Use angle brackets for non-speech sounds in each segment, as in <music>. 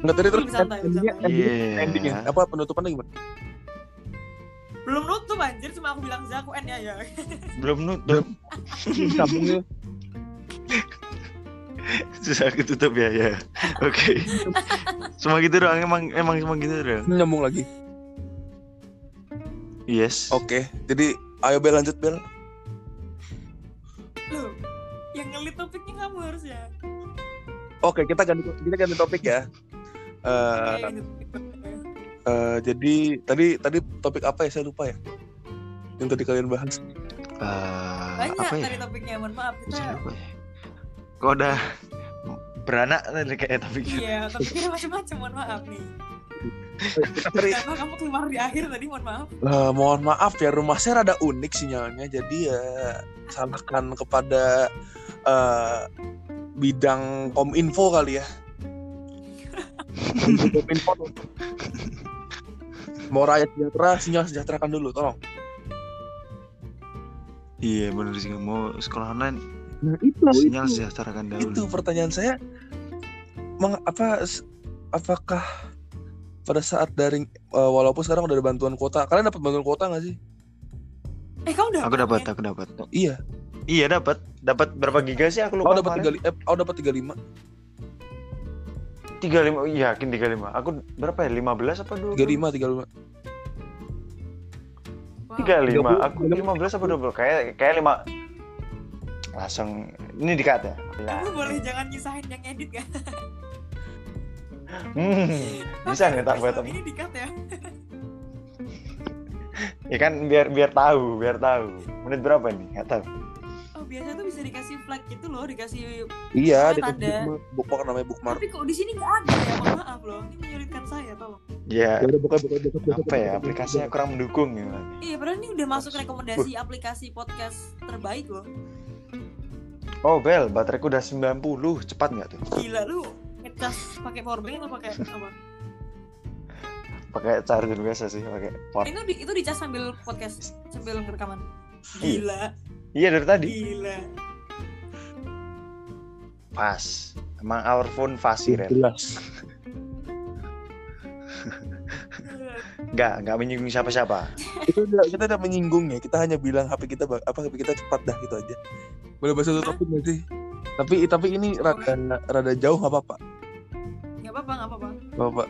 Enggak tadi terus santai, endingnya, santai. endingnya, Iya. endingnya apa penutupannya gimana? Belum nutup anjir, cuma aku bilang Zaku N ya ya. Belum nutup. Sambungnya Susah ketutup ya ya. Oke. Cuma gitu doang emang emang cuma gitu doang. nyambung lagi. Yes. Oke, jadi ayo Bel lanjut Bel. Loh, yang ngelit topiknya kamu harus ya. Oke, kita ganti kita ganti topik ya. Eh, gitu. eh, jadi tadi tadi topik apa ya saya lupa ya. Yang tadi kalian bahas. Eh, Banyak apa ya? tadi topiknya, mohon maaf kita. Siapa ya? Kok udah beranak tadi kayak topiknya. Iya, topiknya macam-macam, mohon maaf nih. Kenapa kamu keluar di akhir tadi, mohon maaf. Eh, mohon maaf ya rumah saya rada unik sinyalnya jadi ya salahkan kepada eh, bidang kominfo kali ya mau rakyat sejahtera sinyal sejahterakan dulu tolong. Iya bener sih mau sekolah online nah itu sinyal sejahterakan dahulu. itu pertanyaan saya. Meng, apa apakah pada saat daring eh, walaupun sekarang udah ada bantuan kuota kalian dapat bantuan kuota nggak sih? Eh, kamu udah Aku dapat, aku dapat. iya. Iya dapat. Dapat berapa giga sih? Aku aku lupa. dapat tiga eh, aku dapat tiga lima tiga lima. Iya, yakin tiga lima. Aku berapa ya? Lima belas apa dua? tiga lima tiga lima Tiga lima. 30, Aku lima belas apa dua puluh? Kayak kayak lima. Langsung ini dikat ya. Lah. Kamu boleh jangan nyusahin yang edit kan? Hmm, bisa nggak tak buat? Ini dikat ya. Ya kan biar biar tahu, biar tahu. Menit berapa nih? Nggak tahu. Oh, biasa tuh bisa dikasih flag gitu loh, dikasih iya di tanda. bookmark namanya bookmark Tapi kok di sini nggak ada ya? Mohon maaf loh. Ini menyulitkan saya, tolong. Ya Ya udah buka buka besok. apa ya aplikasinya kurang mendukung ya. Iya, padahal ini udah masuk rekomendasi aplikasi podcast terbaik loh. Oh Bel, bateraiku udah 90 cepat nggak tuh? Gila lu ngecas pakai powerbank atau pakai apa? Pakai charger biasa sih, pakai port. Itu di, itu dicas sambil podcast sambil rekaman. Iya. Gila, Iya dari tadi. gila. Pas. Emang our phone fast sih, Ren. jelas Nggak, nggak menyinggung siapa-siapa. kita udah kita udah menyinggung ya kita hanya bilang HP kita apa HP kita cepat dah gitu aja boleh bahas satu topik nggak sih tapi tapi ini rada rada jauh nggak apa-apa Nggak apa-apa, nggak apa-apa. nggak apa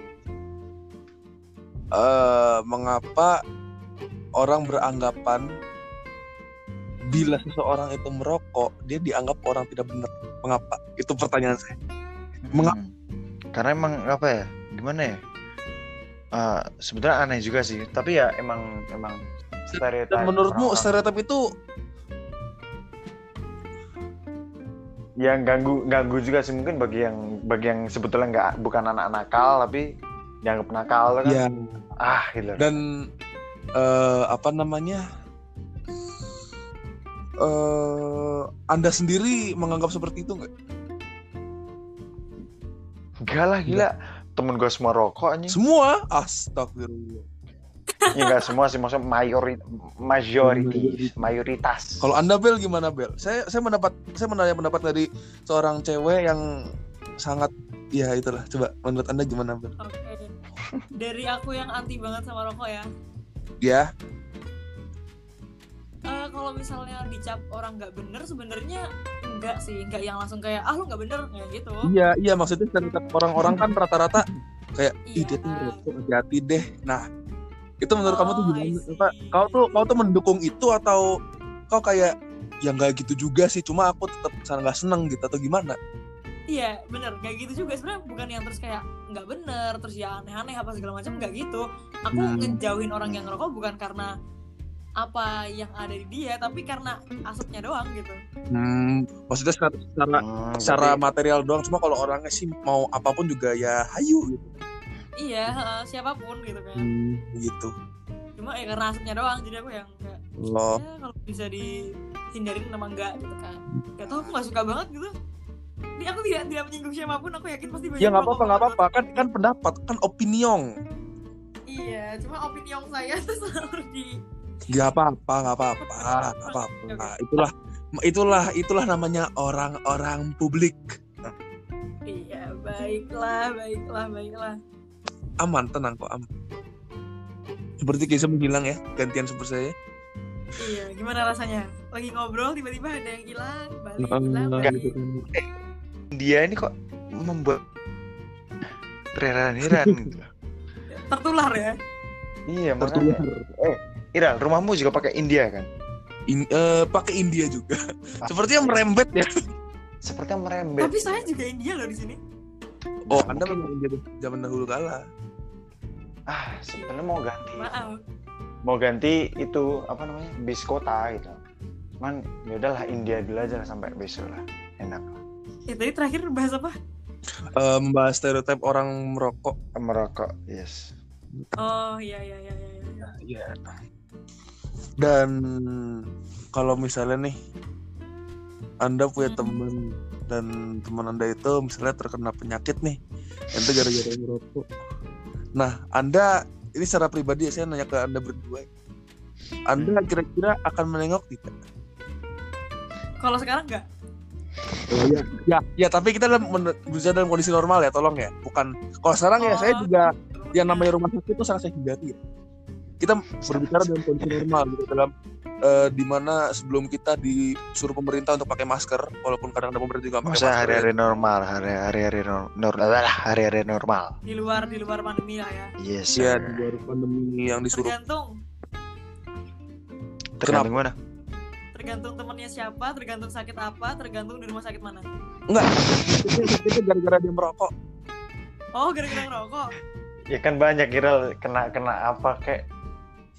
Eh, mengapa orang beranggapan bila seseorang itu merokok dia dianggap orang tidak benar mengapa itu pertanyaan saya Mengapa? Hmm. Karena emang apa ya? Gimana ya? Eh, sebenarnya aneh juga sih. Tapi ya emang emang stereotip. dan menurutmu stereotip itu yang ganggu ganggu juga sih mungkin bagi yang bagi yang sebetulnya nggak bukan anak nakal tapi dianggap nakal kan ya ah gitu dan eh, apa namanya eh anda sendiri menganggap seperti itu nggak? Enggak lah gila. Temen gue semua rokok anjing. Semua? Astagfirullah. <laughs> Ya enggak semua sih maksudnya mayori majoritas mayoritas. Kalau anda Bel gimana Bel? Saya saya mendapat saya menanya pendapat dari seorang cewek yang sangat ya itulah coba menurut anda gimana Bel? Oke. Dari aku yang anti banget sama rokok ya. ya Eh, kalau misalnya dicap orang nggak bener sebenarnya enggak sih. Nggak yang langsung kayak ah lu nggak bener kayak gitu. Iya iya maksudnya stereotip orang-orang kan rata-rata kayak ih dia Iya. tuh ngerokok hati-hati deh. Nah itu menurut kamu tuh Oh, gimana. Apa, kau tuh kau tuh mendukung itu atau kau kayak ya nggak gitu juga sih cuma aku tetap nggak seneng gitu atau gimana? Iya bener kayak gitu juga. Sebenarnya bukan yang terus kayak nggak bener terus ya aneh-aneh apa segala macam nggak gitu. Aku Hmm. ngejauhin orang yang ngerokok bukan karena apa yang ada di dia tapi karena asapnya doang gitu. Hmm, maksudnya secara secara, Hmm, secara material doang cuma kalau orangnya sih mau apa pun juga ya hayu gitu. Iya heeh, siapa pun gitu kan. Hmm, gitu. Cuma ya karena asapnya doang jadi aku yang kayak loh ya kalau bisa dihindarin kenapa enggak gitu kan. Gak tau aku gak suka banget gitu. Ini aku tidak tidak menyinggung siapa pun aku yakin pasti banyak ya nggak apa-apa nggak apa-apa. kan kan pendapat kan opinion. Iya cuma opini yang saya tuh <laughs> selalu di nggak apa-apa nggak apa-apa nggak apa-apa itulah itulah itulah namanya orang-orang publik iya baiklah, baiklah, baiklah. aman tenang kok aman seperti Keisha menghilang ya gantian super saya Iya, gimana rasanya? Lagi ngobrol tiba-tiba ada yang hilang, balik, hilang, enggak. balik. gitu kan. Dia ini kok membuat terheran-heran gitu. Tertular ya? Iya, Tertular. makanya. Eh, Ira, rumahmu juga pakai India kan? In- eh, pakai India juga sepertinya merembet <laughs> ya Sepertinya merembet. Tapi saya juga India loh di sini. oh anda memang India zaman dahulu kala Ah, sebenarnya mau ganti. Maaf. Mau ganti itu apa namanya? Bis kota gitu. Cuman ya udahlah India dulu aja lah sampai besok lah. Enak lah. Ya tadi terakhir bahas apa? Eh, membahas stereotip orang merokok Merokok, yes. Oh iya iya iya iya. iya. Iya. Dan kalau misalnya nih Anda punya teman dan teman Anda itu misalnya terkena penyakit nih, itu gara-gara merokok. Nah, Anda ini secara pribadi ya, saya nanya ke Anda berdua. Anda kira-kira akan menengok tidak? Kalau sekarang enggak? Oh, ya. ya, ya, tapi kita dalam berusaha dalam kondisi normal ya, tolong ya. Bukan kalau sekarang ya saya Oh, juga yang namanya rumah sakit itu sangat saya hindari ya. Kita berbicara dalam kondisi normal gitu dalam eh, di mana sebelum kita disuruh pemerintah untuk pakai masker walaupun kadang ada pemerintah juga pakai Masa masker hari-hari normal, hari-hari hari normal, hari-hari normal. di luar di luar pandemi lah ya. Yes. ya di luar pandemi yang disuruh Tergantung Tergantung mana? tergantung temennya siapa, tergantung sakit apa, tergantung di rumah sakit mana. enggak itu, itu gara-gara dia merokok Oh, gara-gara ngerokok. Ya kan banyak kira kena kena apa kayak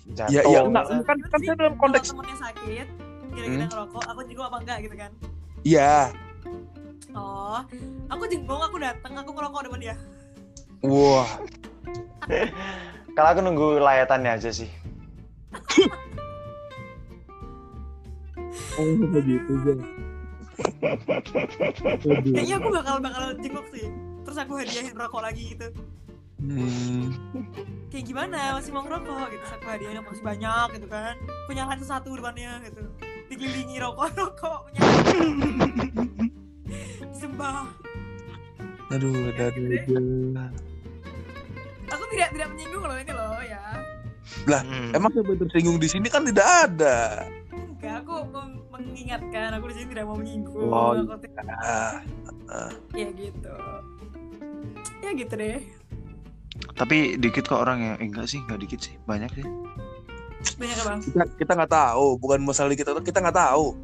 jatuh. Ya, ya, enggak. Terus kan- kan sih, saya dalam konteks- kalau temennya sakit, gara-gara Hmm. ngerokok, aku jenguk apa enggak gitu kan? iya Oh, aku jenguk, aku datang, aku ngerokok depan dia. wah <laughs> Kalau aku nunggu layatannya aja sih. <laughs> oh begitu ya Kayaknya aku bakal bakal jenguk sih. Terus aku hadiahin rokok lagi gitu. Hmm. Kayak gimana? Masih mau ngerokok gitu. Hadiahin yang masih banyak gitu kan. Punya lain satu depannya gitu. Dikelilingi rokok-rokok. Punya <laughs> Sembah. aduh ada ada aja Aku tidak tidak menyinggung loh ini loh ya. Hmm. emang yang tersinggung di sini kan tidak ada Enggak, aku mengingatkan. Aku di sini tidak mau menyinggung. Oh, Aku tidak- ah, ya gitu. Ya gitu deh. Tapi dikit kok orang yang eh, enggak sih, enggak dikit sih, banyak sih. Banyak ya bang. kita kita nggak tahu bukan masalah kita kita nggak tahu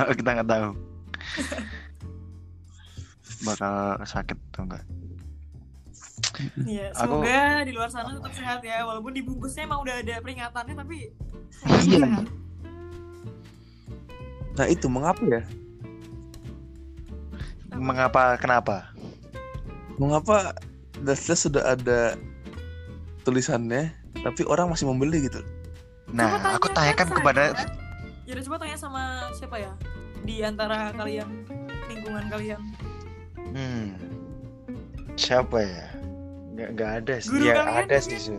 <laughs> kita nggak tahu. Bakal sakit atau enggak? Iya, Aku- semoga di luar sana tetap sehat ya. Walaupun dibungkusnya emang udah ada peringatannya, tapi Iya. nah itu mengapa ya Mengapa? Kenapa? mengapa jelas sudah ada tulisannya tapi orang masih membeli gitu Nah, Coba aku tanyakan tanyakan kepada. Ya udah coba tanya sama siapa ya di antara kalian lingkungan kalian. hmm, siapa ya? Nggak, nggak ada sih. Guru ya kalian ada sih. Su.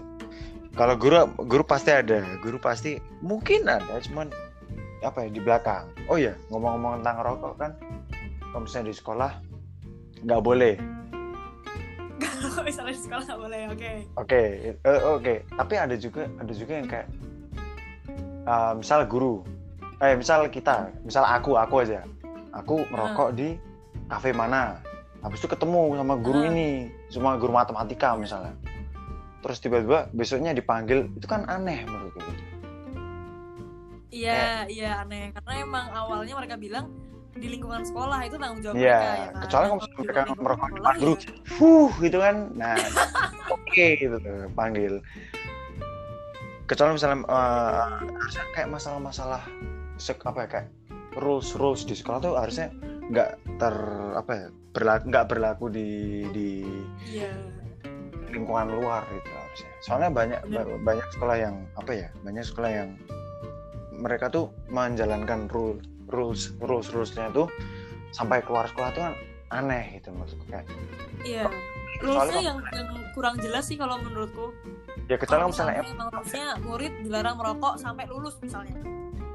Kalau guru guru pasti ada. Guru pasti mungkin ada, cuman apa ya di belakang. Oh iya, ngomong-ngomong tentang rokok kan, kalau misalnya di sekolah nggak boleh. Kalau misalnya di sekolah nggak boleh, oke. Oke, eh, oke. Tapi ada juga ada juga yang kayak eh, misal guru, eh misal kita, misal aku aku aja, aku merokok di kafe mana, habis itu ketemu sama guru Ah. ini, cuma guru matematika misalnya, terus tiba-tiba besoknya dipanggil, itu kan aneh menurutku. Iya, iya aneh. Karena emang awalnya mereka bilang di lingkungan sekolah itu tanggung jawab Iya, mereka ya kan. kecuali kalau mereka merokok di guru, ya. fuh gitu kan, nah <laughs> oke gitu tuh panggil. Kecuali misalnya harusnya kayak masalah-masalah sek apa ya kayak rules rules di sekolah tuh harusnya nggak ter apa ya berlaku nggak berlaku di di Iya. lingkungan luar gitu harusnya. Soalnya banyak ba- banyak sekolah yang apa ya banyak sekolah yang mereka tuh menjalankan rule rules rules rulesnya tuh sampai keluar sekolah tuh kan aneh gitu maksudku kayak Iya. Rulesnya yang yang kurang jelas sih kalau menurutku. ya kecuali Kalau misalnya misalnya emang rulesnya murid dilarang merokok sampai lulus misalnya.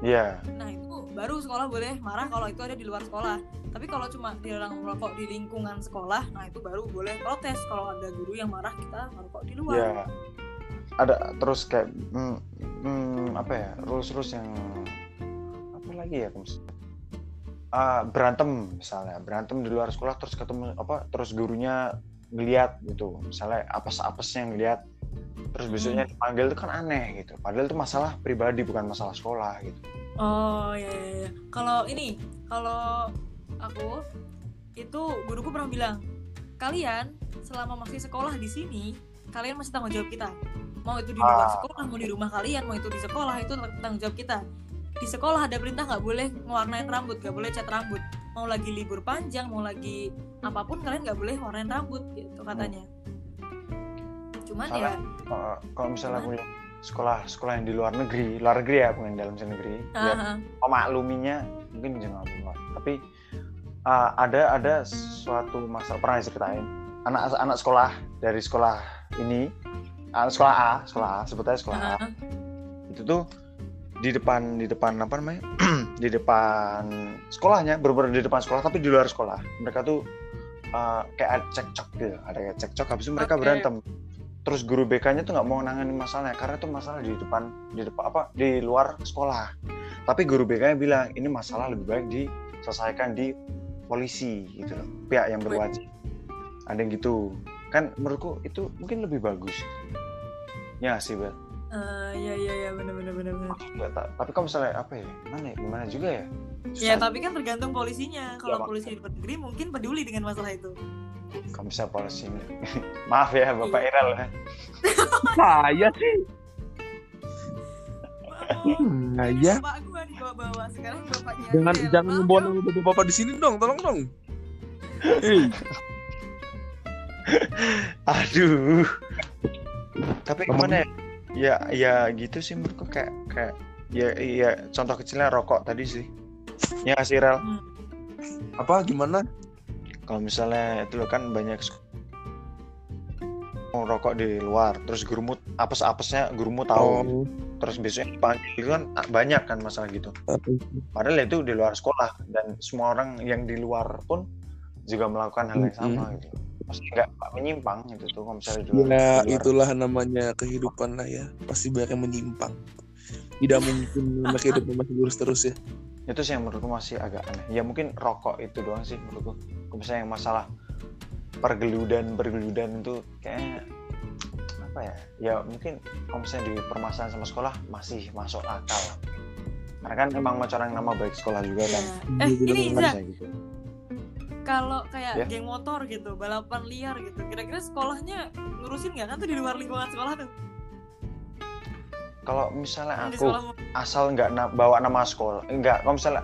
Iya. Nah itu baru sekolah boleh marah kalau itu ada di luar sekolah. Tapi kalau cuma dilarang merokok di lingkungan sekolah, nah itu baru boleh protes kalau ada guru yang marah kita merokok di luar. Iya. Ada terus kayak hmm, hmm, apa ya? Rules-rules yang apa lagi ya? Kums? Ah, berantem misalnya, berantem di luar sekolah terus ketemu apa? Terus gurunya ngeliat gitu. Misalnya apes-apesnya ngeliat terus besoknya dipanggil itu kan aneh gitu. Padahal itu masalah pribadi bukan masalah sekolah gitu. Oh ya ya ya. Kalau ini, kalau aku itu guruku pernah bilang, kalian selama masih sekolah di sini, kalian masih tanggung jawab kita. Mau itu di luar Ah. sekolah, mau di rumah kalian, mau itu di sekolah, itu tanggung jawab kita. Di sekolah ada perintah nggak boleh ngewarnain rambut, nggak boleh cat rambut. Mau lagi libur panjang, mau lagi apa pun kalian nggak boleh warnain rambut gitu katanya. Cuman Salah. ya, Uh, kalau misalnya aku lihat sekolah sekolah yang di luar negeri, luar negeri ya bukan dalam negeri, ya ah, ah, memakluminya mungkin jangan luar tapi uh, ada ada suatu masa pernah diceritain anak anak sekolah dari sekolah ini anak sekolah A sekolah A sebetulnya sekolah A ah, ah. itu tuh di depan di depan apa namanya? <clears throat> Di depan sekolahnya bener di depan sekolah tapi di luar sekolah. Mereka tuh uh, kayak cekcok gitu ada kayak cekcok. Habis itu mereka Oke. berantem. Terus guru BK-nya tuh nggak mau nangani masalahnya karena itu masalah di depan di depan apa di luar sekolah. Tapi guru BK-nya bilang ini masalah lebih baik diselesaikan di polisi gitu loh. Pihak yang berwajib. Ada yang gitu. Kan menurutku itu mungkin lebih bagus. Ya sih Bel Eh, ya ya ya benar benar benar benar. Ya, ta- tapi kalau misalnya apa ya gimana ya gimana juga ya Ya Susah. tapi kan tergantung polisinya. Kalau mak- polisi di luar negeri mungkin peduli dengan masalah itu. kalau bisa polisi <laughs> maaf ya bapak Iya. Irel ya <laughs> Saya sih. Nah, ya. Bapak gua di bawah-bawah sekarang bapaknya. Jangan Ariel. jangan dong. nama bapak-bapak di sini dong, tolong dong. Hei, <laughs> aduh tapi gimana ya ya ya gitu sih menurutku kayak kayak ya ya contoh kecilnya rokok tadi sih. Ya sih Rel? Hmm. apa gimana? kalau misalnya itu loh kan banyak rokok di luar terus gurumu apes-apesnya gurumu tahu. Oh, terus besoknya dipanggil itu kan ah, banyak kan masalah gitu. Padahal itu di luar sekolah dan semua orang yang di luar pun juga melakukan hal yang sama gitu pasti nggak menyimpang gitu tuh kalau misalnya luar, ya itulah namanya kehidupan lah ya. Pasti banyak yang menyimpang. Tidak mungkin nama kehidupan masih lurus terus ya. itu sih yang menurutku masih agak aneh. Ya mungkin rokok itu doang sih menurutku. Kalau misalnya yang masalah pergeludan pergeludan itu kayak apa ya? Ya mungkin kalau misalnya di permasalahan sama sekolah masih masuk akal. Karena kan emang mencoreng nama baik sekolah juga kan. Eh ini Iza, Bisa gitu kalau kayak Ya. geng motor gitu, balapan liar gitu, kira-kira sekolahnya ngurusin nggak kan tuh di luar lingkungan sekolah tuh? kalau misalnya aku sekolah asal nggak na- bawa nama sekolah enggak kalau misalnya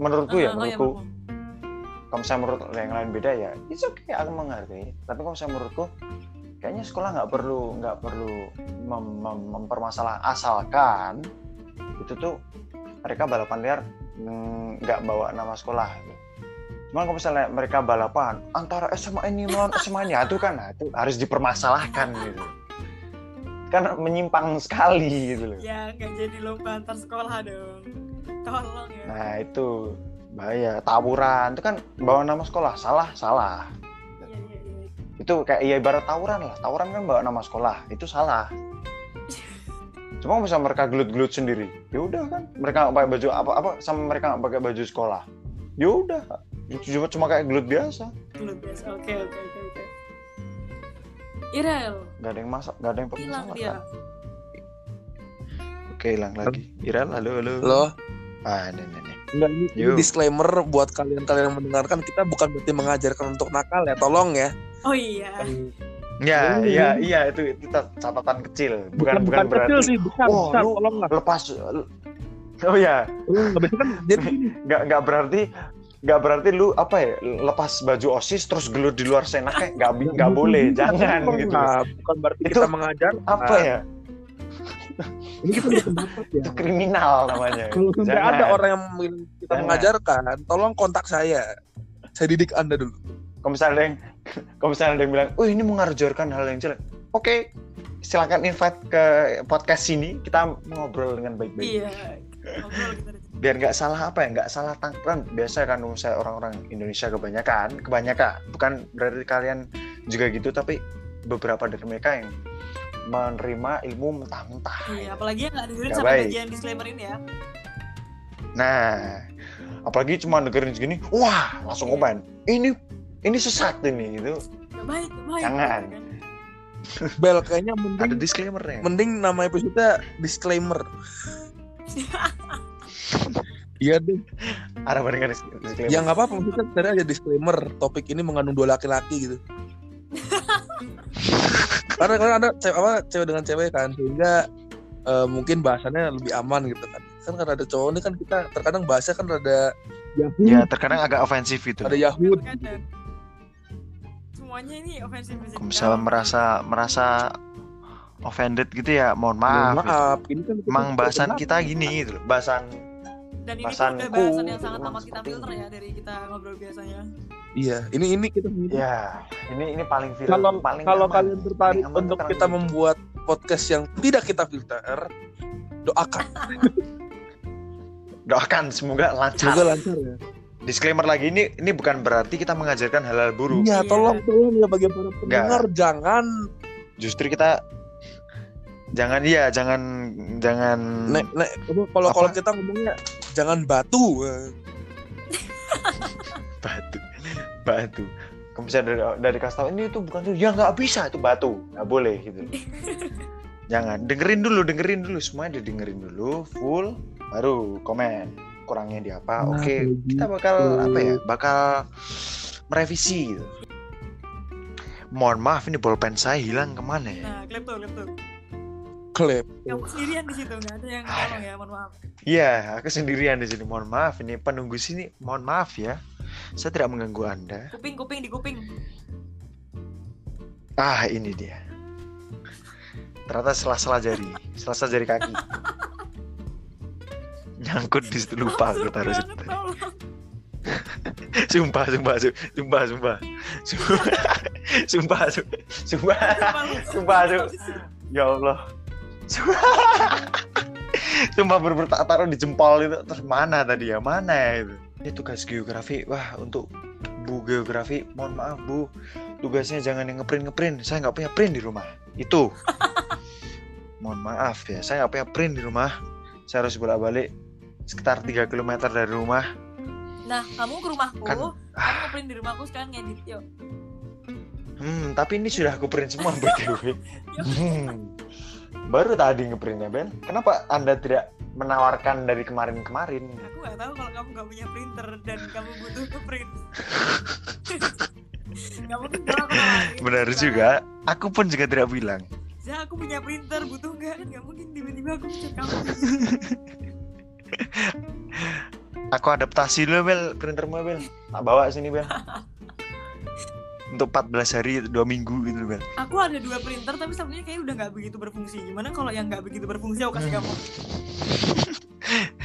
menurutku ya Ah, oh, menurutku Bang. kalau misalnya menurut yang lain beda ya it's okay aku menghargai tapi kalau misalnya menurutku kayaknya sekolah nggak perlu nggak perlu mem- mem- mempermasalah asalkan itu tuh mereka balapan liar mm, nggak bawa nama sekolah gitu. Cuman kalau misalnya mereka balapan antara SMA ini melawan <laughs> SMA ini, ya itu kan nah, itu harus dipermasalahkan gitu. Kan menyimpang sekali gitu loh. Ya nggak jadi lomba antar sekolah dong. Tolong ya. Nah itu bahaya tawuran itu kan bawa nama sekolah salah salah Iya iya iya. itu kayak ya ibarat tawuran lah tawuran kan bawa nama sekolah itu salah <laughs> cuma bisa mereka gelut-gelut sendiri ya udah kan mereka nggak pakai baju apa-apa sama mereka nggak pakai baju sekolah ya udah cuma cuma kayak gelut biasa Dulu biasa. Oke oke oke oke. Irel, nggak ada yang masak nggak ada yang hilang permasalahan. dia. oke hilang lagi Iral halo halo Loh, ah ini ini, ini. enggak ini, ini disclaimer buat kalian-kalian yang mendengarkan kita bukan berarti mengajarkan untuk nakal ya, tolong ya. Oh iya. ya iya iya itu itu catatan kecil bukan bukan, berarti kecil sih, besar, Oh, besar, lu- tolong lah. lepas oh ya nggak bisa kan jadi <laughs> nggak nggak berarti nggak berarti lu apa ya lepas baju osis terus gelut di luar sana kayak nggak nggak boleh jangan gitu lah. Bukan berarti Itu kita mengajar. apa ya Ini kita berpendapat ya. itu kriminal namanya Kalau sampai Jangan. ada orang yang kita Jangan. mengajarkan, tolong kontak saya. Saya didik Anda dulu. kalau misalnya ada yang kalau misalnya ada yang bilang oh ini mengajarkan hal yang jelek oke silakan invite ke podcast sini kita ngobrol dengan baik-baik Iya. Biar nggak salah apa ya nggak salah tangkap biasa kan saya orang-orang Indonesia kebanyakan kebanyakan bukan berarti kalian juga gitu tapi beberapa dari mereka yang menerima ilmu mentah-mentah iya apalagi yang nggak dengerin sampai baik. bagian disclaimer ini ya nah apalagi cuma dengerin segini wah langsung Iya. komen ini ini sesat ini gitu nggak baik baik Jangan. kan. Bel kayaknya ada mending disclaimernya mending nama episode disclaimer. Iya deh. ada barengan disclaimer Ya nggak apa-apa maksudnya tadi aja disclaimer topik ini mengandung dua laki-laki gitu. <laughs> karena karena ada cewek apa cewek dengan cewek kan sehingga eh, mungkin bahasannya lebih aman gitu kan. Kan karena ada cowok ini kan kita terkadang bahasa kan ada Yahoo, ya terkadang agak ofensif itu ada. Terkadang. semuanya ini ofensif misalnya merasa merasa offended gitu ya mohon maaf, Mohon maaf, ini kan kita emang bahasan kita gini gitu loh bahasan dan ini tuh udah bahasan yang sangat gitu, amat kita filter ya dari kita ngobrol biasanya. Iya, ini ini kita ya ini ini paling film kalau paling kalau aman. kalian tertarik aman untuk kita kalau membuat podcast yang tidak kita filter, doakan. <laughs> doakan semoga lancar. Semoga lancar ya. disclaimer lagi ini ini bukan berarti kita mengajarkan hal-hal buruk. Iya, Iya. tolong tolong ya bagi para pendengar jangan. Justru kita jangan iya jangan jangan nek nek kalau kalau kita ngomongnya jangan batu. <laughs> batu batu. Kalau misalnya dari dari kasih tahu ini itu bukan tuh ya nggak bisa itu batu. Nggak boleh gitu. <laughs> Jangan dengerin dulu dengerin dulu semuanya dengerin dulu full baru komen kurangnya di apa. Nah, oke kayak kita gitu. bakal apa ya bakal merevisi gitu. Mohon maaf ini bolpen saya hilang ke mana ya? Nah klip tuh Klip. kamu sendirian di situ nggak ada yang tolong ya mohon maaf Iya, aku sendirian di sini. Mohon maaf, ini penunggu sini. Mohon maaf ya, saya tidak mengganggu anda. kuping kuping di kuping Ah, ini dia. Ternyata sela-sela jari, sela-sela jari kaki. Nyangkut di situ lupa aku taruh situ. Sumpah, sumpah, su- sumpah, sumpah, sumpah, sumpah, su- sumpah, sumpah, ya. Sumpah, sumpah bener <laughs> tak taruh di jempol itu terus mana tadi ya mana ya itu. Ini tugas geografi, wah untuk Bu geografi, mohon maaf Bu, tugasnya jangan yang ngeprint ngeprint. Saya nggak punya print di rumah. Itu. <laughs> mohon maaf ya, saya nggak punya print di rumah. Saya harus bolak balik sekitar 3 km dari rumah. nah kamu ke rumahku Kan- kamu ngeprint di rumahku sekarang ngedit yuk Hmm, tapi ini sudah aku print semua BTW. <laughs> Hmm. Baru tadi ngeprintnya Ben. Kenapa Anda tidak menawarkan dari kemarin-kemarin? aku nggak tahu kalau kamu nggak punya printer dan kamu butuh ke print <laughs> nggak mungkin dong aku. Benar juga. Aku pun juga tidak bilang. Za, aku punya printer butuh nggak kan nggak mungkin tiba-tiba aku cek kamu Aku adaptasi dulu Bel, printermu Bel. Tak bawa sini Bel. <laughs> Untuk 14 hari, 2 minggu gitu Bel. aku ada dua printer tapi satunya kayaknya udah nggak begitu berfungsi gimana kalau yang nggak begitu berfungsi aku kasih kamu <laughs>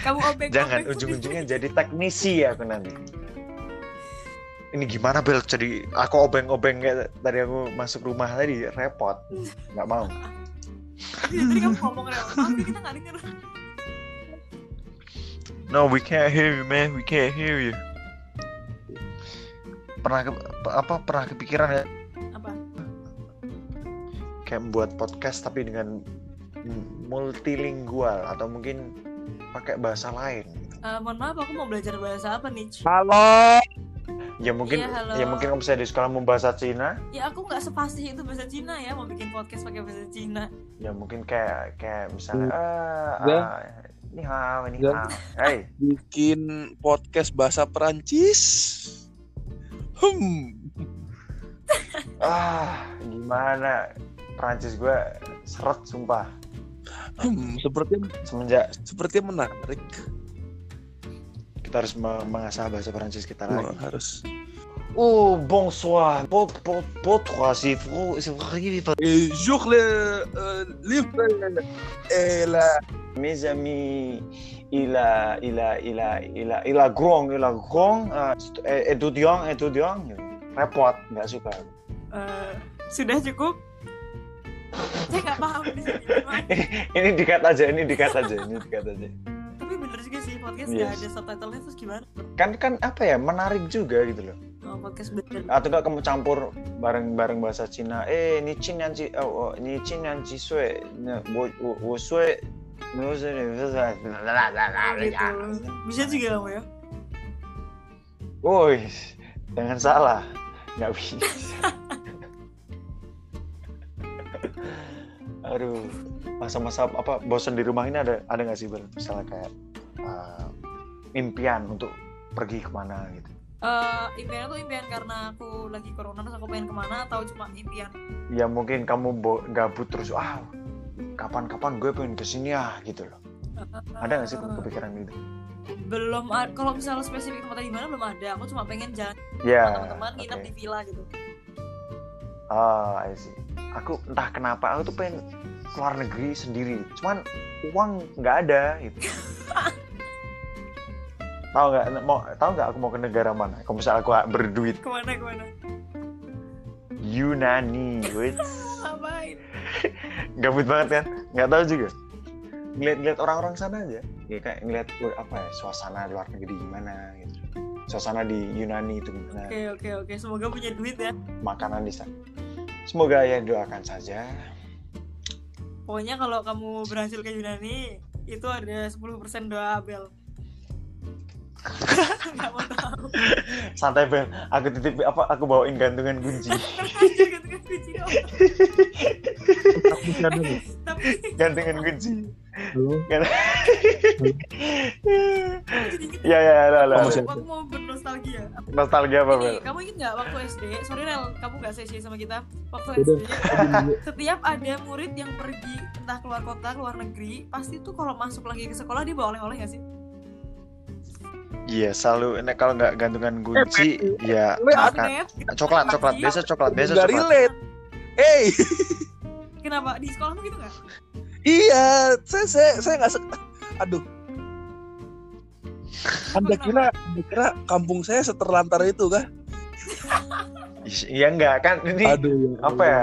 kamu obeng Jangan ujung-ujungnya jadi teknisi aku nanti. Ini gimana Bel? Jadi aku obeng-obeng kayak tadi aku masuk rumah tadi repot. Nggak mau. tadi kamu ngomong tapi kita nggak denger No, we can't hear you, man. We can't hear you. Pernah ke, apa pernah kepikiran ya apa kayak membuat podcast tapi dengan multilingual atau mungkin pakai bahasa lain? Eh, mohon maaf aku mau belajar bahasa apa nih Halo. Ya mungkin Iya, halo. ya mungkin kamu bisa di sekolah mau bahasa Cina, ya aku nggak sepasti itu bahasa Cina ya mau bikin podcast pakai bahasa Cina ya mungkin kayak kayak misalnya eh Ya. ah, ni hao, ni Ya. hao. Hey, Bikin podcast bahasa Perancis. Hmm. <laughs> ah gimana Prancis gue seret sumpah Hmm, sepertinya semenjak sepertinya menarik. kita harus me- mengasah bahasa Prancis kita lagi. Wah, harus. Oh, bonsoir. Pot, pot, pot, trois, c'est vrai, c'est vrai. Et jour le euh, livre et la Mes amis, il a, il a, il a, il a, il a grand, il a grand, euh, étudiant, étudiant. Repot, nggak suka. Eh, sudah cukup saya nggak paham di sini <laughs> ini dikat aja, ini dikat aja, ini dikat aja. tapi bener juga sih podcast Yes. nggak ada subtitlenya terus gimana kan kan apa ya menarik juga gitu loh oh, podcast bener atau enggak kamu campur bareng-bareng bahasa Cina eh ni Chin yang Ci oh, oh, ni Chin yang Ci Sui nah, wo wo wo Sui gitu bisa juga kamu ya Woi, jangan salah, nggak bisa. Aduh, masa-masa apa bosan di rumah ini ada ada nggak sih Bel? Misalnya kayak uh, impian untuk pergi ke mana gitu? Eh, impian tuh impian karena aku lagi corona terus aku pengen ke mana atau cuma impian Ya mungkin kamu bo- gabut terus, ah kapan-kapan gue pengen ke sini ah gitu loh. Ada nggak sih Eh, kepikiran gitu? belum ada kalau misalnya spesifik tempatnya di mana belum ada aku cuma pengen jalan Ya. sama teman-teman nginep oke. di villa gitu Ah, I see. Aku entah kenapa aku tuh pengen keluar negeri sendiri. Cuman uang nggak ada gitu. <laughs> tahu nggak mau tahu nggak aku mau ke negara mana? Kalau misalnya aku berduit ke mana ke mana Yunani, wait. <laughs> ngapain <laughs> Gabut banget kan? Nggak tahu juga. Ngeliat-ngeliat orang-orang sana aja. Ya kayak ngeliat apa ya suasana luar negeri gimana gitu. Suasana di Yunani itu gimana? oke oke oke semoga punya duit ya Makanan di sana. Semoga ya doakan saja. pokoknya kalau kamu berhasil ke Yunani itu ada 10% doa Abel mau tahu Santai Ben, aku titip apa? Aku bawain gantungan kunci. Gantungan kunci dong. Tapi gantungan kunci. Halo? Ya ya lah lah. Kamu siapa? aku mau bernostalgia Nostalgia apa Bel? kamu inget nggak waktu SD sorry Rel kamu nggak sesi sama kita waktu. SD setiap ada murid yang pergi entah keluar kota keluar negeri pasti tuh kalau masuk lagi ke sekolah dia bawa oleh-oleh nggak sih Iya selalu. Nah, kalau nggak gantungan kunci, ya Gue makan Magnet, coklat coklat biasa coklat biasa coklat. relate. Hey, <laughs> kenapa di sekolahmu gitu nggak iya, saya saya saya nggak se- Aduh. Anda kira, anda kira kampung saya seterlantar itu kah? <laughs> Iya enggak kan ini Aduh, ya apa ya?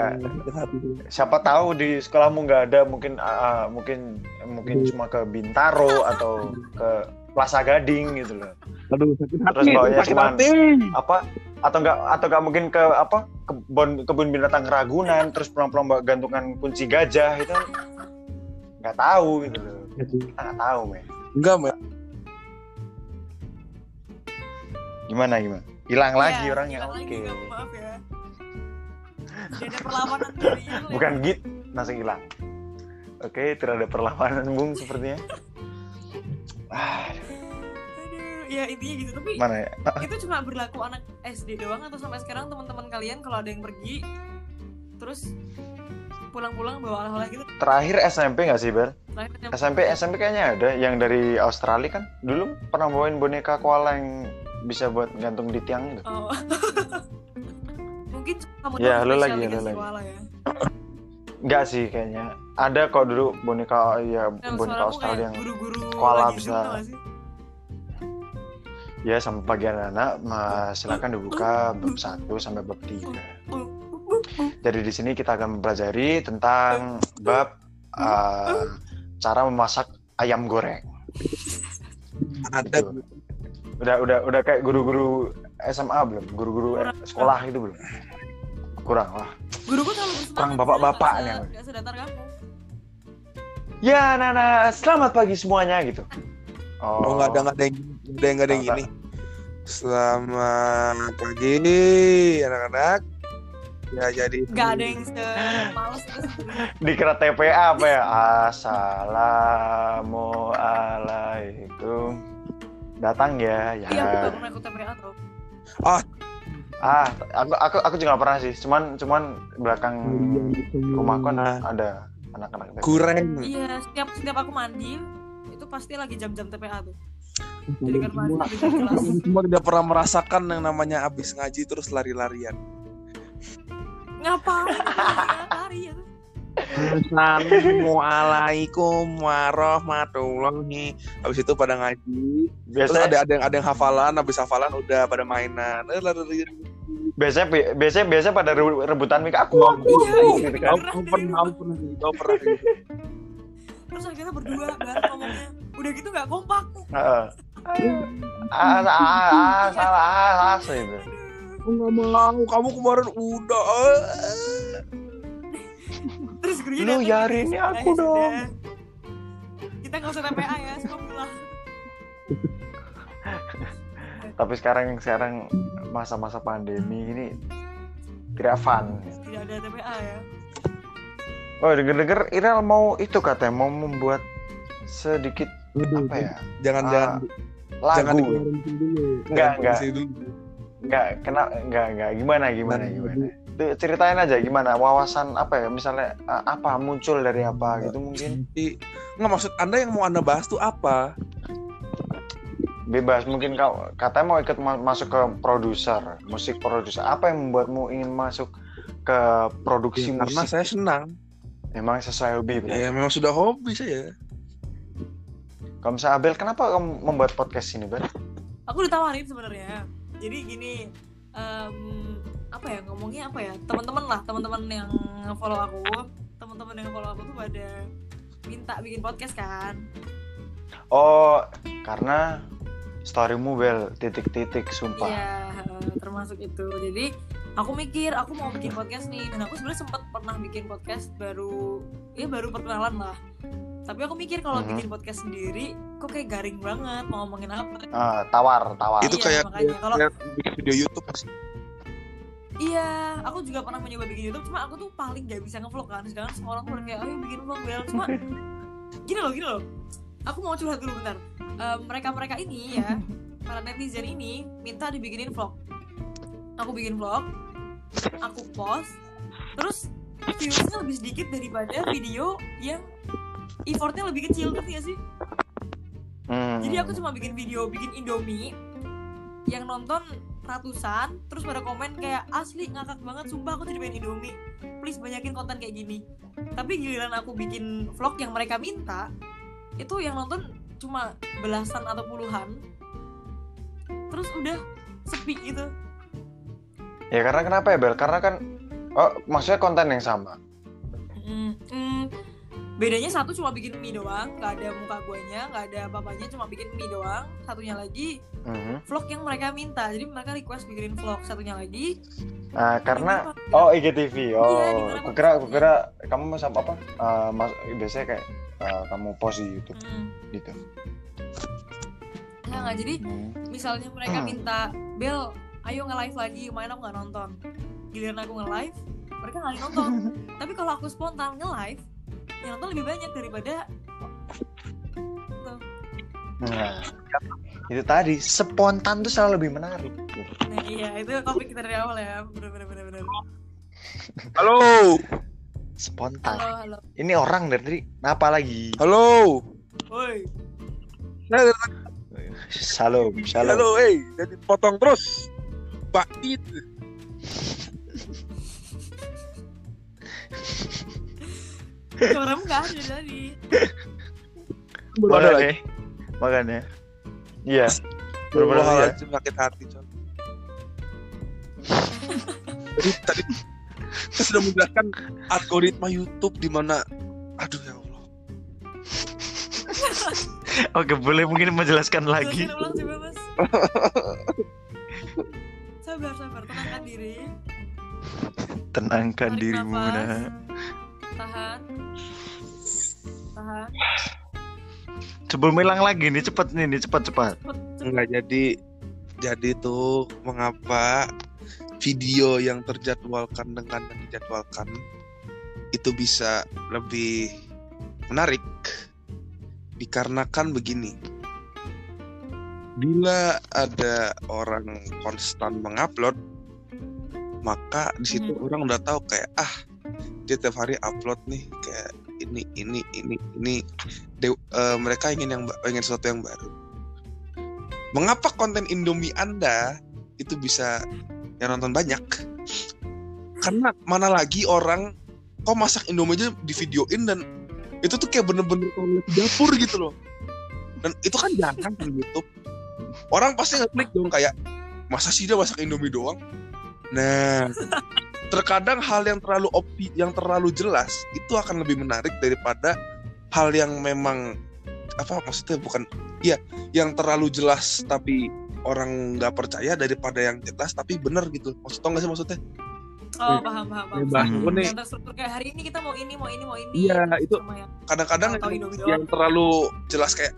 Hati tuh. siapa tahu di sekolahmu nggak ada mungkin ah, mungkin mungkin cuma ke Bintaro <laughs> atau ke Plaza Gading gitu loh. Aduh, sakit hati. Terus bawanya sakit cuman- hati. Apa atau enggak atau enggak mungkin ke apa kebun kebun binatang Ragunan terus pulang-pulang bawa gantungan kunci gajah itu nggak tahu gitu loh. Kita nggak tahu, men. Enggak, Mbak. Gimana gimana? Hilang lagi Iya, orangnya. Oke. lagi kamu, maaf ya Tidak ada perlawanan itu, Bukan ya. git, langsung hilang. Oke, tidak ada perlawanan Bung sepertinya. Ah, Aduh, ya intinya gitu tapi mana ya? itu cuma berlaku anak SD doang atau sampai sekarang teman-teman kalian kalau ada yang pergi terus pulang-pulang bawa oleh-oleh gitu Terakhir SMP nggak sih, Ber? terakhir SMP SMP kayaknya ada yang dari Australia kan. Dulu pernah bawain boneka koala yang bisa buat gantung di tiang itu. oh. <laughs> mungkin kamu Ya, halo lagi, dikasih lagi. koala ya <clears throat> Enggak sih kayaknya. Ada kok dulu boneka ya yang boneka Australia yang guru-guru koala bisa. Ya sama pagi anak ma, silakan dibuka bab 1 sampai bab 3. Jadi di sini kita akan mempelajari tentang bab uh, cara memasak ayam goreng. Ada. Gitu. Udah udah udah kayak guru-guru SMA belum? Guru-guru sekolah itu belum? Kurang lah. guruku terlalu bersemangat Kurang bapak-bapak nih, nggak sedatar kamu Ya, Nana, selamat pagi semuanya gitu. Oh, nggak ada nggak ada yang nggak ada yang ada yang gini. Selamat pagi anak-anak. Ya jadi. nggak ada yang terus <laughs> Dikira TPA apa ya? Assalamualaikum. Datang ya, ya. iya aku gak pernah ikut TPA tau Ah, aku aku aku juga gak pernah sih. Cuman cuman belakang rumahku kan ada anak-anak TPA. Kurang. iya setiap setiap aku mandi itu pasti lagi jam-jam TPA tuh jadi kan mandi Semua, tidak <laughs> pernah merasakan yang namanya abis ngaji terus lari-larian. ngapain lari ya tuh Assalamualaikum warahmatullahi. Habis itu pada ngaji. Terus Biasanya ada ada yang ada yang hafalan, habis hafalan udah pada mainan. Eh, biasanya biasanya biasanya pada re- rebutan mik aku Iya, aku iya. gitu kan. Kau pernah, kau pernah, kau pernah. terus akhirnya berdua bareng ngomongnya udah gitu nggak kompak Heeh. Ah, ah, ah, salah ah, asli itu. Aku nggak mau. Kamu kemarin udah. Terus gurunya Lu datang, yarin gitu, ya aku "Eh, dong." sudah. kita nggak usah TPA ya semua pulang <laughs> Tapi sekarang sekarang masa-masa pandemi ini tidak fun. tidak ada TPA ya Oh, denger-denger Irel mau itu katanya mau membuat sedikit Waduh, apa ya? Jangan Ah, jangan jangan Lagu. dikeluarin dulu. Enggak, Jangan enggak. Enggak, kena enggak enggak gimana gimana gimana. Ceritain aja gimana wawasan apa ya misalnya uh, apa muncul dari apa gitu mungkin nggak maksud anda yang mau anda bahas tuh apa? bebas mungkin kau katanya mau ikut ma- masuk ke produser musik produser apa yang membuatmu ingin masuk ke produksi Ya, karena musik saya senang. memang sesuai hobi berarti. Ya memang sudah hobi saya. kalau misalnya Abel kenapa kamu membuat podcast ini Bel? aku ditawarin sebenarnya jadi gini em, apa ya ngomongnya apa ya teman-teman lah teman-teman yang follow aku. Teman-teman yang follow aku tuh pada minta bikin podcast kan? Oh karena storymu Bel titik-titik sumpah. Iya eh, termasuk itu. Jadi aku mikir aku mau bikin podcast nih. Dan aku sebenarnya sempat pernah bikin podcast baru ya baru perkenalan lah. Tapi aku mikir kalau Mhm. bikin podcast sendiri kok kayak garing banget mau ngomongin apa. Ah, tawar tawar. Itu Iya, kayak makanya kalau video YouTube pasti. Iya, aku juga pernah mencoba bikin YouTube, cuma aku tuh paling gak bisa ngevlog kan. Sekarang semua orang tuh udah kayak, ayo bikin vlog Bel. Cuma <laughs> gini loh, gini loh. Aku mau curhat dulu bentar. Eh, mereka-mereka ini ya, para netizen ini minta dibikinin vlog. Aku bikin vlog, aku post, terus viewsnya lebih sedikit daripada video yang effortnya lebih kecil, ngerti gak sih? Hmm. Jadi aku cuma bikin video, bikin Indomie yang nonton ratusan, terus pada komen kayak asli ngakak banget, sumpah aku jadi pengen Indomie. Please banyakin konten kayak gini. Tapi giliran aku bikin vlog yang mereka minta, itu yang nonton cuma belasan atau puluhan. Terus udah sepi gitu. ya karena kenapa ya Bel karena kan oh maksudnya konten yang sama Mm, mm, bedanya satu cuma bikin mie doang, nggak ada muka guanya, nggak ada apa-apanya, cuma bikin mie doang. Satunya lagi Mhm. vlog yang mereka minta, jadi mereka request bikinin vlog. Satunya lagi Nah, karena Dimana- oh IGTV oh Iya, di mana kukira podcastnya? kukira kamu sama apa Eh, mas biasanya kayak eh, kamu post di YouTube Mm, gitu ya nggak jadi Hmm. misalnya mereka Hmm. minta Bel ayo nge-live lagi main aku nggak nonton giliran aku nge-live mereka nggak nonton <laughs> tapi kalau aku spontan nge-live yang nonton lebih banyak daripada Nah, itu tadi spontan tuh selalu lebih menarik. nah iya itu topik kita dari awal ya bener bener bener bener Halo, Spontan. halo halo Ini orang dari tadi apa lagi? halo. woi Shalom, shalom. halo, eh, jadi potong terus. Pak It. Orang nggak ada tadi Baru ada Makan ya. Makan ya. Iya. Bener-bener Wah, ya. sakit hati, Con. Jadi tadi saya sudah menjelaskan algoritma YouTube di mana aduh ya Allah. <laughs> Oke, boleh mungkin menjelaskan lagi. Sabar sabar tenangkan diri Tenangkan Tarik dirimu nafas. Tahan. Tahan. Sebelum hilang lagi nih, cepet nih, nih cepat cepat. cepet cepet. Enggak jadi jadi tuh mengapa video yang terjadwalkan dengan yang dijadwalkan itu bisa lebih menarik? Dikarenakan begini. Bila ada orang konstan mengupload maka di situ Hmm. orang udah tahu kayak ah dia tiap hari upload nih kayak ini ini ini ini De- eh, mereka ingin yang ingin sesuatu yang baru mengapa konten Indomie Anda itu bisa yang nonton banyak? Karena mana lagi orang kok masak Indomie aja di videoin dan itu tuh kayak bener-bener dapur gitu loh. Dan itu kan jangan di YouTube. Orang pasti ngeklik dong kayak masa sih dia masak Indomie doang? Nah, terkadang hal yang terlalu opti yang terlalu jelas itu akan lebih menarik daripada hal yang memang apa maksudnya bukan iya yang terlalu jelas tapi orang nggak percaya daripada yang jelas tapi bener gitu. Maksud tau nggak sih maksudnya? Oh paham paham paham. Bahas Hmm. nih yang terstruktur kayak hari ini kita mau ini mau ini mau ini. Iya, itu kadang-kadang yang, yang terlalu jelas kayak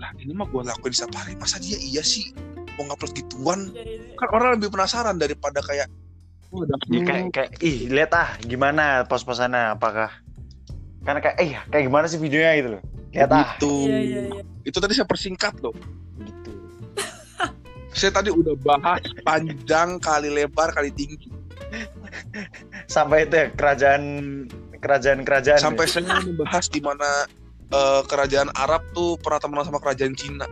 lah ini mah gue lakuin setiap hari masa dia iya sih? Mau ngupload gituan? Iya, iya, iya. kan orang lebih penasaran daripada kayak oh, ada Ya, kayak kayak ih lihat ah gimana pos-posannya? Apakah? Karena kayak eh kayak gimana sih videonya gitu loh. Lihat ah. Gitu. Iya iya iya. Itu tadi saya persingkat loh. Gitu. <laughs> Saya tadi udah bahas panjang kali lebar kali tinggi. Sampai itu ya, kerajaan kerajaan kerajaan sampai saya membahas di mana eh, kerajaan Arab tuh pernah temenan sama kerajaan Cina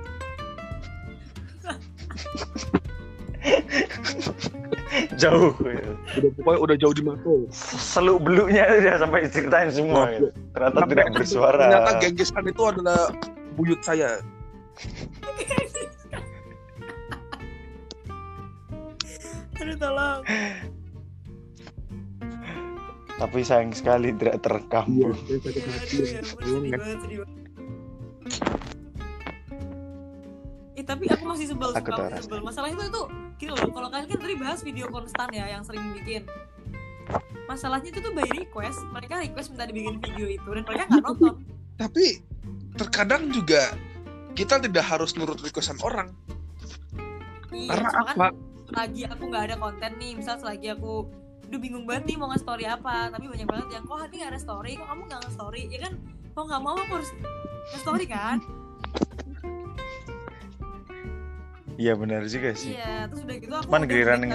jauh gitu. udah pokoknya udah jauh di mata seluk beluknya dia sampai ceritain semua gitu. ternyata tidak bersuara ternyata genggesan itu adalah buyut saya aduh tolong tapi sayang sekali tidak terekam Aduh, ya ampun, sedih banget sedih banget tapi aku masih sebel, Aku masih sebel. Masalah itu itu gini loh, kalau kalian kan tadi bahas video konstan ya yang sering bikin. Masalahnya itu tuh by request, mereka request minta dibikin video itu dan mereka nggak nonton. tapi terkadang juga kita tidak harus nurut requestan orang. Iya, karena kan apa? selagi aku nggak ada konten nih, misal selagi aku Duh bingung banget nih mau nge-story apa Tapi banyak banget yang, kok hari nggak ada story, kok kamu nggak nge-story? Ya kan, mau nggak mau aku harus nge-story kan iya benar juga sih. Iya, terus udah gitu aku cuman giliran bikin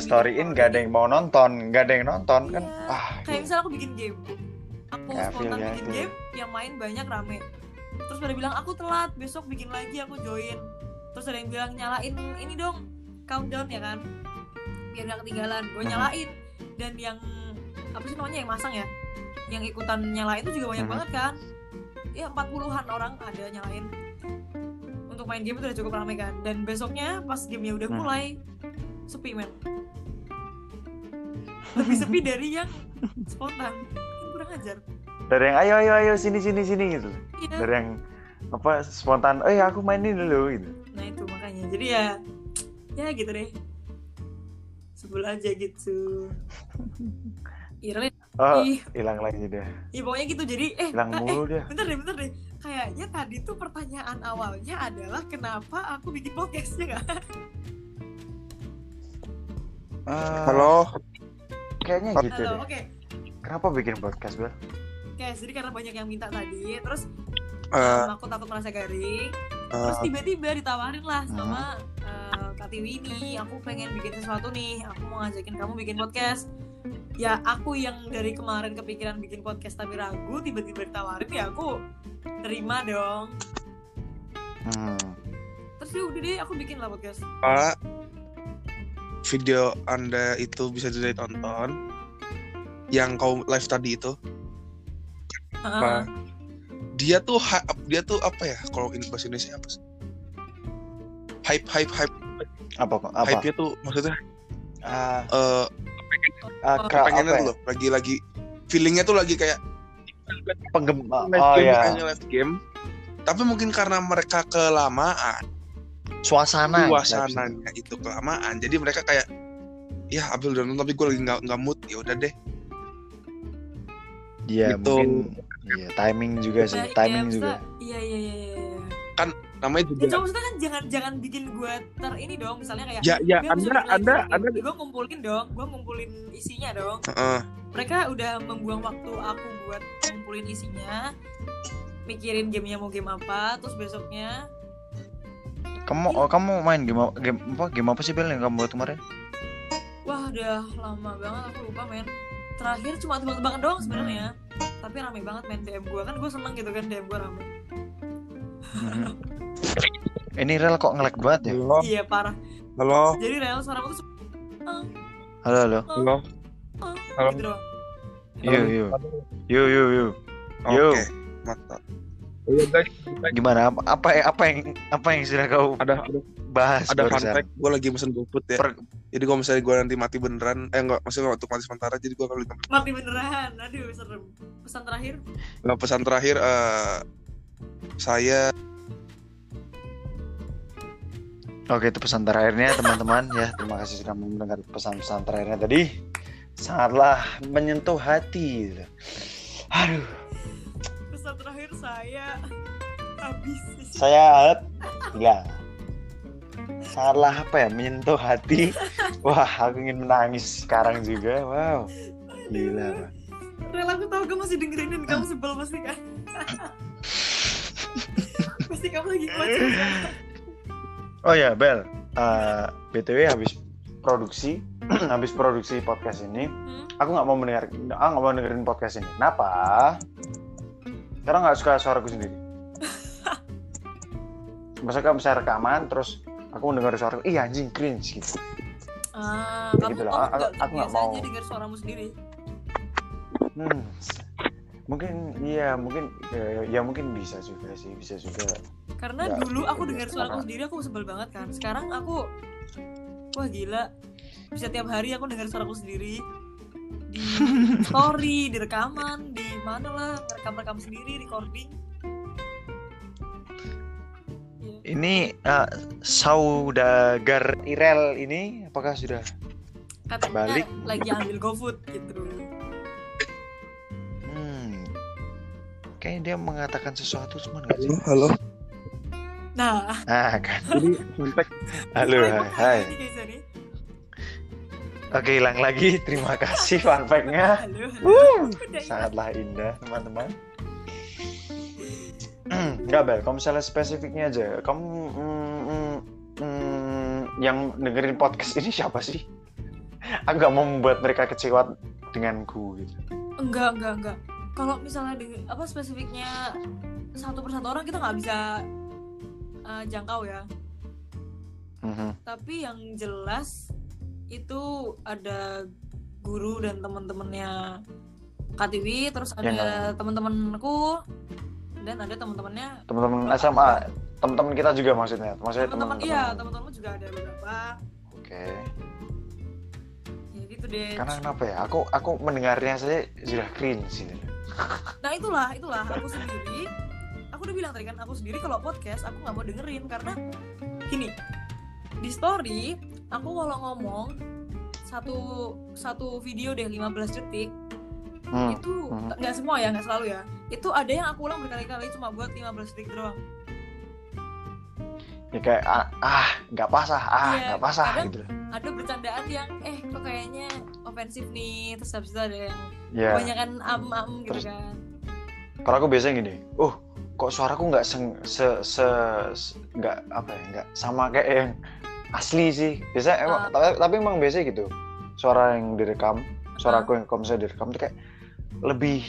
nggak ada yang mau nonton nggak ada yang nonton kan? Iya. ah kayak misal aku bikin game. Aku Ya, spontan ya bikin itu. game yang main banyak rame. Terus pada bilang aku telat besok bikin lagi aku join. Terus ada yang bilang nyalain ini dong countdown ya kan? Biar gak ketinggalan. Gue nyalain. Dan yang apa sih namanya yang masang ya? Yang ikutan nyalain itu juga banyak Mhm. banget kan? Ya 40-an orang ada nyalain untuk main game itu udah cukup ramai kan. Dan besoknya pas gamenya udah Hmm. mulai sepi men. Lebih sepi <laughs> dari yang spontan. Kan kurang ajar. Dari yang ayo ayo ayo sini sini sini gitu. Iya. Dari yang apa spontan eh aku main ini dulu gitu. Nah itu makanya. Jadi ya ya gitu deh. Sebel aja gitu. <laughs> Irlin oh ih, hilang lagi dia ih pokoknya gitu. Jadi eh, hilang eh, mulu dia. bentar deh bentar deh kayaknya tadi tuh pertanyaan awalnya adalah kenapa aku bikin podcast ya nggak? Eh, halo? kayaknya gitu halo deh. oke. Kenapa bikin podcast bel? Oke jadi karena banyak yang minta tadi terus Eh, um, aku takut merasa garing terus eh, tiba-tiba ditawarin lah sama eh, Kak Tiwi ini aku pengen bikin sesuatu nih aku mau ngajakin kamu bikin podcast ya aku yang dari kemarin kepikiran bikin podcast tapi ragu tiba-tiba ditawarin ya aku terima dong. Hmm. terus ya udah deh aku bikin lah podcast. Pak, video anda itu bisa ditonton yang kau live tadi itu. Heeh. dia tuh dia tuh apa ya? Kalau ini bahasa Indonesia apa sih? Hype hype hype. Apa apa? Hype nya tuh maksudnya Ah, eh ah, kra- pengennya tuh ya? loh lagi lagi feelingnya tuh lagi kayak penggema live oh game ya live game. Tapi mungkin karena mereka kelamaan. Suasana suasananya itu kelamaan. Jadi mereka kayak ya Abel udah nonton tapi gue lagi nggak nggak mood. Ya udah deh. Iya Gitu. mungkin iya timing juga sih Nah, timing iya, juga. Maksudnya- iya iya iya iya. namanya ya juga cuma maksudnya kan jangan jangan bikin gue ter ini dong misalnya kayak ya ya "Bel, anda anda belajar anda game." gue ngumpulin dong gue ngumpulin isinya dong Heeh. mereka udah membuang waktu aku buat ngumpulin isinya mikirin gamenya mau game apa terus besoknya kamu oh, kamu main game apa- game apa game apa sih Bel yang kamu buat kemarin wah udah lama banget aku lupa men terakhir cuma tebak-tebakan doang sebenarnya tapi rame banget main DM gue kan gue seneng gitu kan DM gue rame. <laughs> ini rel kok ngelek banget ya? Halo. Iya parah. Halo. Jadi real suara aku tuh halo halo. Halo. Halo. gitu doang. Yuk yuk yuk yuk yuk oke Yo. mantap. Oh ya guys. Gimana? Apa apa apa yang apa yang sudah kau ada ada, bahas ada fun fact. Gue lagi mesen GoFood ya. Per- jadi kalau misalnya gue nanti mati beneran eh enggak maksudnya untuk mati sementara jadi gue kalau mati beneran. Aduh serem. Pesan terakhir? Nah, pesan terakhir eh, saya Oke, itu pesan terakhirnya teman-teman ya. Terima kasih sudah mendengar pesan-pesan terakhirnya tadi. Sangatlah menyentuh hati. gitu. Aduh, Pesan terakhir saya habis. saya gila. Sangatlah apa ya menyentuh hati. Wah, aku ingin menangis sekarang juga. Wow, gila. Rel aku tahu kamu masih dengerin dan kamu sebel pasti kan. <laughs> pasti kamu lagi kocok. Oh ya, Bel. Eh, btw habis produksi, <clears throat> habis produksi podcast ini, Hmm? aku nggak mau mendengar, ah nggak mau dengerin podcast ini. Kenapa? Karena nggak suka suaraku sendiri. <laughs> Masa kamu bisa rekaman, terus aku mendengar suara, iya anjing cringe gitu. Ah, Ya kamu gitu lah. kamu Aku- nggak aku nggak mau. aja dengar suaramu sendiri. Hmm. Mungkin iya, mungkin ya, ya mungkin bisa juga sih, bisa juga. Karena Nggak, dulu aku iya, dengar suaraku karena- sendiri aku sebel banget kan. Sekarang aku wah gila. Bisa tiap hari aku dengar suaraku sendiri di <laughs> story, di rekaman, di mana lah, rekam-rekam sendiri, recording. Ya. Ini eh, saudagar Irel ini apakah sudah Katanya Balik. lagi ambil GoFood gitu. Kayaknya dia mengatakan sesuatu cuman nggak sih? Halo, halo. Nah, Ah kan. Jadi fact, Halo, hai. Hai. Oke, hilang lagi. <laughs> Terima kasih fun fact-nya. Sangatlah indah, teman-teman. <clears throat> Enggak, Bel. Kalau misalnya spesifiknya aja, kamu mm, mm, mm, yang dengerin podcast ini siapa sih? Aku mau membuat mereka kecewa denganku gitu. Enggak, enggak, enggak. Kalau misalnya dengan apa spesifiknya satu persatu orang kita nggak bisa uh, jangkau ya. Mhm. Tapi yang jelas itu ada guru dan teman-temannya KTW, terus ada Yang- teman-temanku dan ada teman-temannya Teman-teman SMA, teman-teman kita juga maksudnya. Maksudnya teman-teman teman-teman. iya teman-temanmu juga ada beberapa Oke. ya gitu deh Karena kenapa ya? Aku aku mendengarnya saja sudah cringe gitu. Nah itulah itulah aku sendiri aku udah bilang tadi kan aku sendiri kalau podcast aku nggak mau dengerin karena gini di story aku kalau ngomong satu satu video deh 15 detik Hmm. itu hmm. nggak semua ya nggak selalu ya itu ada yang aku ulang berkali-kali cuma buat 15 detik doang Ya kayak ah, ah nggak ah, ah Iya, nggak pas ah kadang- gitu. Ada bercandaan yang eh kok kayaknya ofensif nih terus habis itu ada yang Ya. kebanyakan am am gitu Terus- kan Kalau aku biasanya gini, oh kok suaraku nggak se se se- nggak apa ya nggak sama kayak yang asli sih. Biasa emang Ah. tapi, tapi emang biasa gitu. Suara yang direkam, suaraku yang kalau misalnya direkam tuh kayak lebih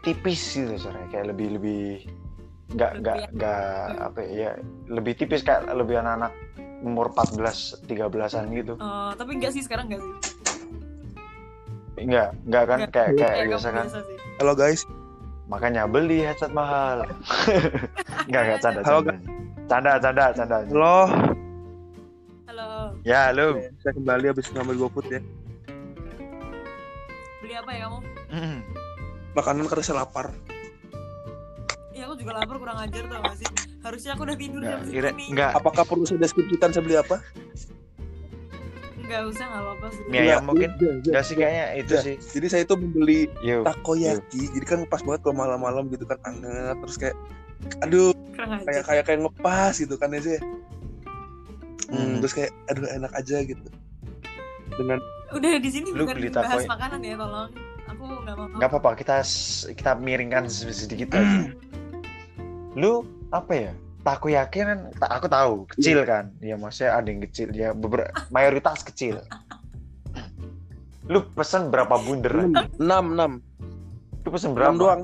tipis gitu suaranya kayak lebih lebih nggak nggak nggak apa ya lebih tipis kayak lebih anak-anak umur 14 13-an gitu. Eh, tapi enggak sih sekarang enggak sih Enggak, enggak kan Nggak. kayak kayak Kayak biasa kan. halo guys. Makanya beli headset mahal. <laughs> enggak enggak canda Halo, canda. Canda canda canda. Halo. halo Ya, lu. Saya kembali habis ngambil GoFood ya. beli apa ya kamu Hmm. Makanan karena saya lapar. Iya aku juga lapar kurang ajar tau gak sih Harusnya aku udah tidur Enggak, jam segini enggak. Apakah perlu saya deskripsikan saya beli apa? Enggak usah gak apa-apa sih Ya, Enggak, yang mungkin enggak sih kayaknya itu Udah. sih. Jadi saya itu membeli Yuk. takoyaki. Jadi kan pas banget kalau malam-malam gitu kan anget terus kayak aduh kayak kayak kayak ngepas gitu kan ya sih. Hmm, Hmm. terus kayak aduh enak aja gitu. Dengan Udah di sini bukan beli bahas makanan ya tolong Aku gak mau Enggak apa-apa, kita kita miringkan sedikit aja. <clears throat> Lu apa ya? Takoyaki kan ta- aku tahu, kecil kan. Ya maksudnya ada yang kecil, ya beberapa mayoritas kecil. Lu pesen berapa bunderan? enam enam Lu pesen enam berapa? doang.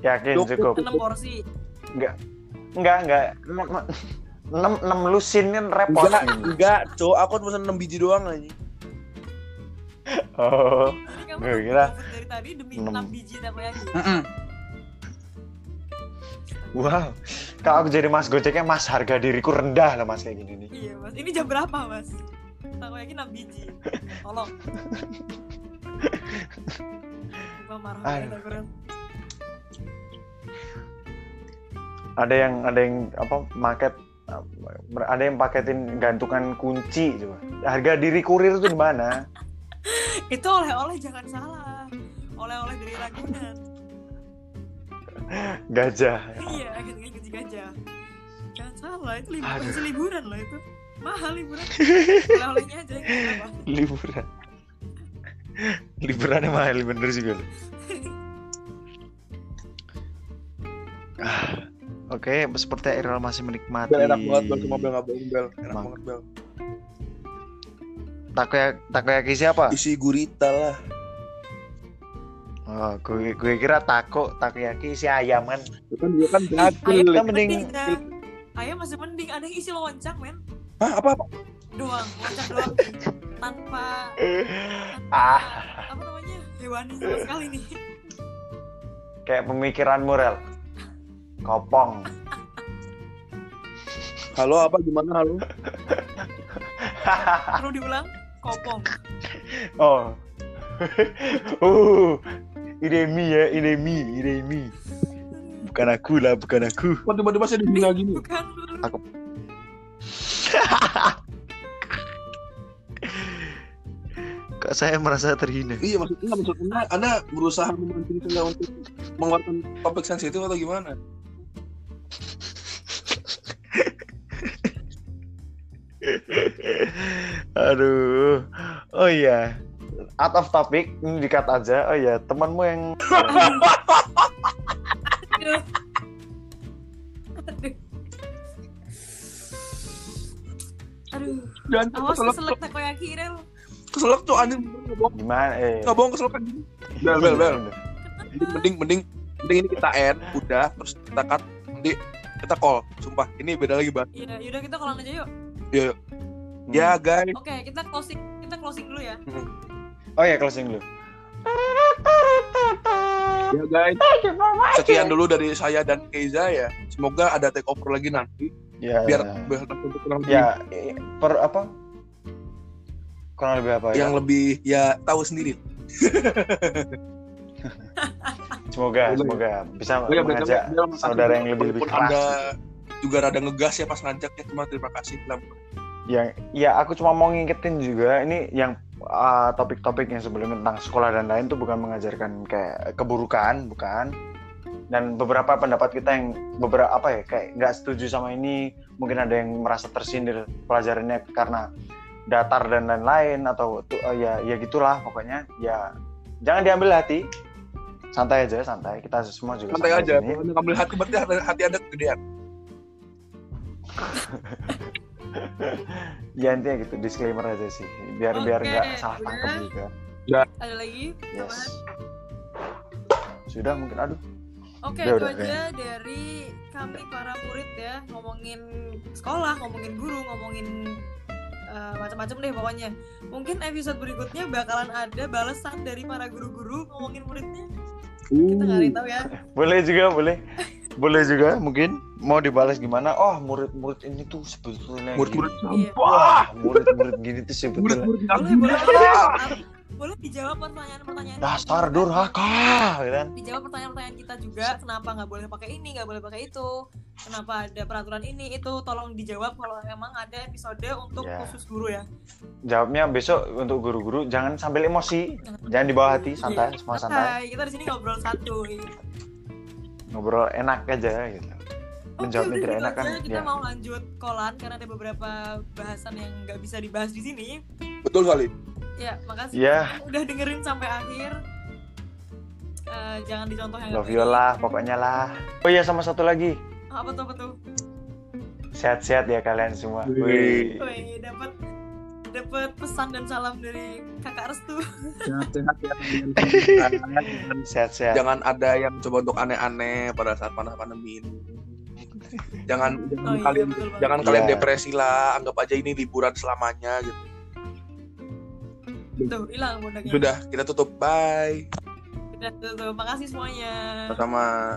Yakin Cukup. cukup. 6 porsi Enggak, enggak. Enam enam lusin kan repot. Enggak, enggak, cowok aku pesen 6 biji doang aja. Oh, Gue kira dari tadi demi enam. 6 biji takoyaki wow. Kalau aku jadi mas gojeknya mas harga diriku rendah lah mas kayak gini nih. Iya mas. Ini jam berapa mas? Takoyaki 6 biji. Tolong. Gua marah aku Ren. Ada yang ada yang apa market ada yang paketin gantungan kunci coba. Harga diri kurir itu di mana? <laughs> Itu oleh-oleh jangan salah. Oleh-oleh dari Ragunan gajah. Iya kunci gajah. Jangan salah itu libur hasil liburan loh itu. Mahal liburan. <laughs> Oleh-olehnya aja yang liburan. Liburannya mahal bener juga <laughs> loh. Ah, Oke, seperti Irel masih menikmati. Bel enak banget bel cuma bel nggak bohong bel. Enak Bang. banget bel. Takoyaki, takoyaki siapa? isi gurita lah Oh, gue, gue kira tako, takoyaki isi ayam kan. itu kan dia kan ayam Kita mending mending dah. ayam masih mending ada yang isi loncang men Hah, apa apa doang loncang doang tanpa ah, apa namanya hewani sama sekali nih kayak pemikiran moral. Kopong. halo apa gimana halo perlu diulang kopong oh. <laughs> uh, ide mi ya, ide mi, ide mi. Bukan aku lah, bukan aku. kok tiba-tiba saya dihina gini bukan dulu Kok saya merasa terhina? iya maksudnya maksudnya anda berusaha memancing saya untuk mengeluarkan topik sensitif atau gimana Aduh. Oh iya. Out of topic, ini dikat aja. Oh iya, temanmu yang Aduh. Aduh. Aduh, dan awas keselak keselak tuh anjing bohong gimana? Eh. nggak bohong keselak kan gini bel bel bel mending mending mending mending ini kita end udah terus kita cut nanti kita call sumpah ini beda lagi banget Iya, yaudah kita kolan aja yuk. ya ya guys Oke, kita closing kita closing dulu ya. Oh ya closing dulu. ya guys sekian dulu dari saya dan Keiza ya semoga ada take over lagi nanti Ya. biar biar untuk kurang lebih ya per apa? Kurang lebih apa ya? yang lebih ya tahu sendiri <laughs> Semoga, Boleh. semoga bisa Oh ya, mengajak saudara yang lebih lebih keras. anda juga rada ngegas ya pas ngajak ya cuma terima kasih lah Yang ya aku cuma mau ngingetin juga ini yang uh, topik-topik yang sebelumnya tentang sekolah dan lain itu bukan mengajarkan kayak keburukan, bukan. Dan beberapa pendapat kita yang beberapa apa ya kayak nggak setuju sama ini, mungkin ada yang merasa tersindir pelajarannya karena datar dan lain-lain atau tuh uh, ya ya gitulah pokoknya. Ya jangan diambil hati. Santai aja santai. Kita semua juga santai aja. di sini. kalau ngambil hati berarti hati, hati anda kegedean <laughs> <laughs> ya intinya gitu disclaimer aja sih. Biar Oke, biar nggak salah tangkap juga. Ada lagi? yes. Sudah mungkin aduh. Oke, Udah, itu udah, aja dari kami para murid ya. Ngomongin sekolah, ngomongin guru, ngomongin eh, macam-macam deh pokoknya. Mungkin episode berikutnya bakalan ada balasan dari para guru-guru ngomongin muridnya. Kita nggak ada yang tahu ya. <laughs> boleh juga boleh. Boleh juga mungkin mau dibalas gimana? Oh murid-murid ini tuh sebetulnya murid-murid gini. Iya. wah murid-murid gini tuh sebetulnya. Murid-murid Boleh, boleh, boleh, boleh dijawab pertanyaan-pertanyaan. dasar kita. durhaka gitu kan? Dijawab pertanyaan-pertanyaan kita juga kenapa nggak boleh pakai ini nggak boleh pakai itu? Kenapa ada peraturan ini? Itu tolong dijawab kalau emang ada episode untuk Ya. khusus guru ya. Jawabnya besok untuk guru-guru jangan sambil emosi. Jangan dibawa hati santai Iya, semua santai. Kita di sini ngobrol satu. Ngobrol enak aja gitu Menjawabnya udah tidak gitu enak kan, kita ya. mau lanjut kolan karena ada beberapa bahasan yang nggak bisa dibahas di sini. Betul sekali ya makasih Ya. udah dengerin sampai akhir. Eh, jangan dicontoh yang love you lah pokoknya lah. Oh iya sama satu lagi. Apa tuh apa tuh? Sehat-sehat ya kalian semua. Wih. Wih. Dapat dapat pesan dan salam dari kakak Restu. Sehat-sehat ya. <laughs> Sehat-sehat. Jangan ada yang coba untuk aneh-aneh pada saat panas pandemi ini jangan jangan Oh iya, kalian betul banget. jangan kalian Iya. depresi lah. Anggap aja ini liburan selamanya gitu. Tuh hilang sudah kita tutup. Bye. Udah, tuh, tuh. makasih semuanya. Sama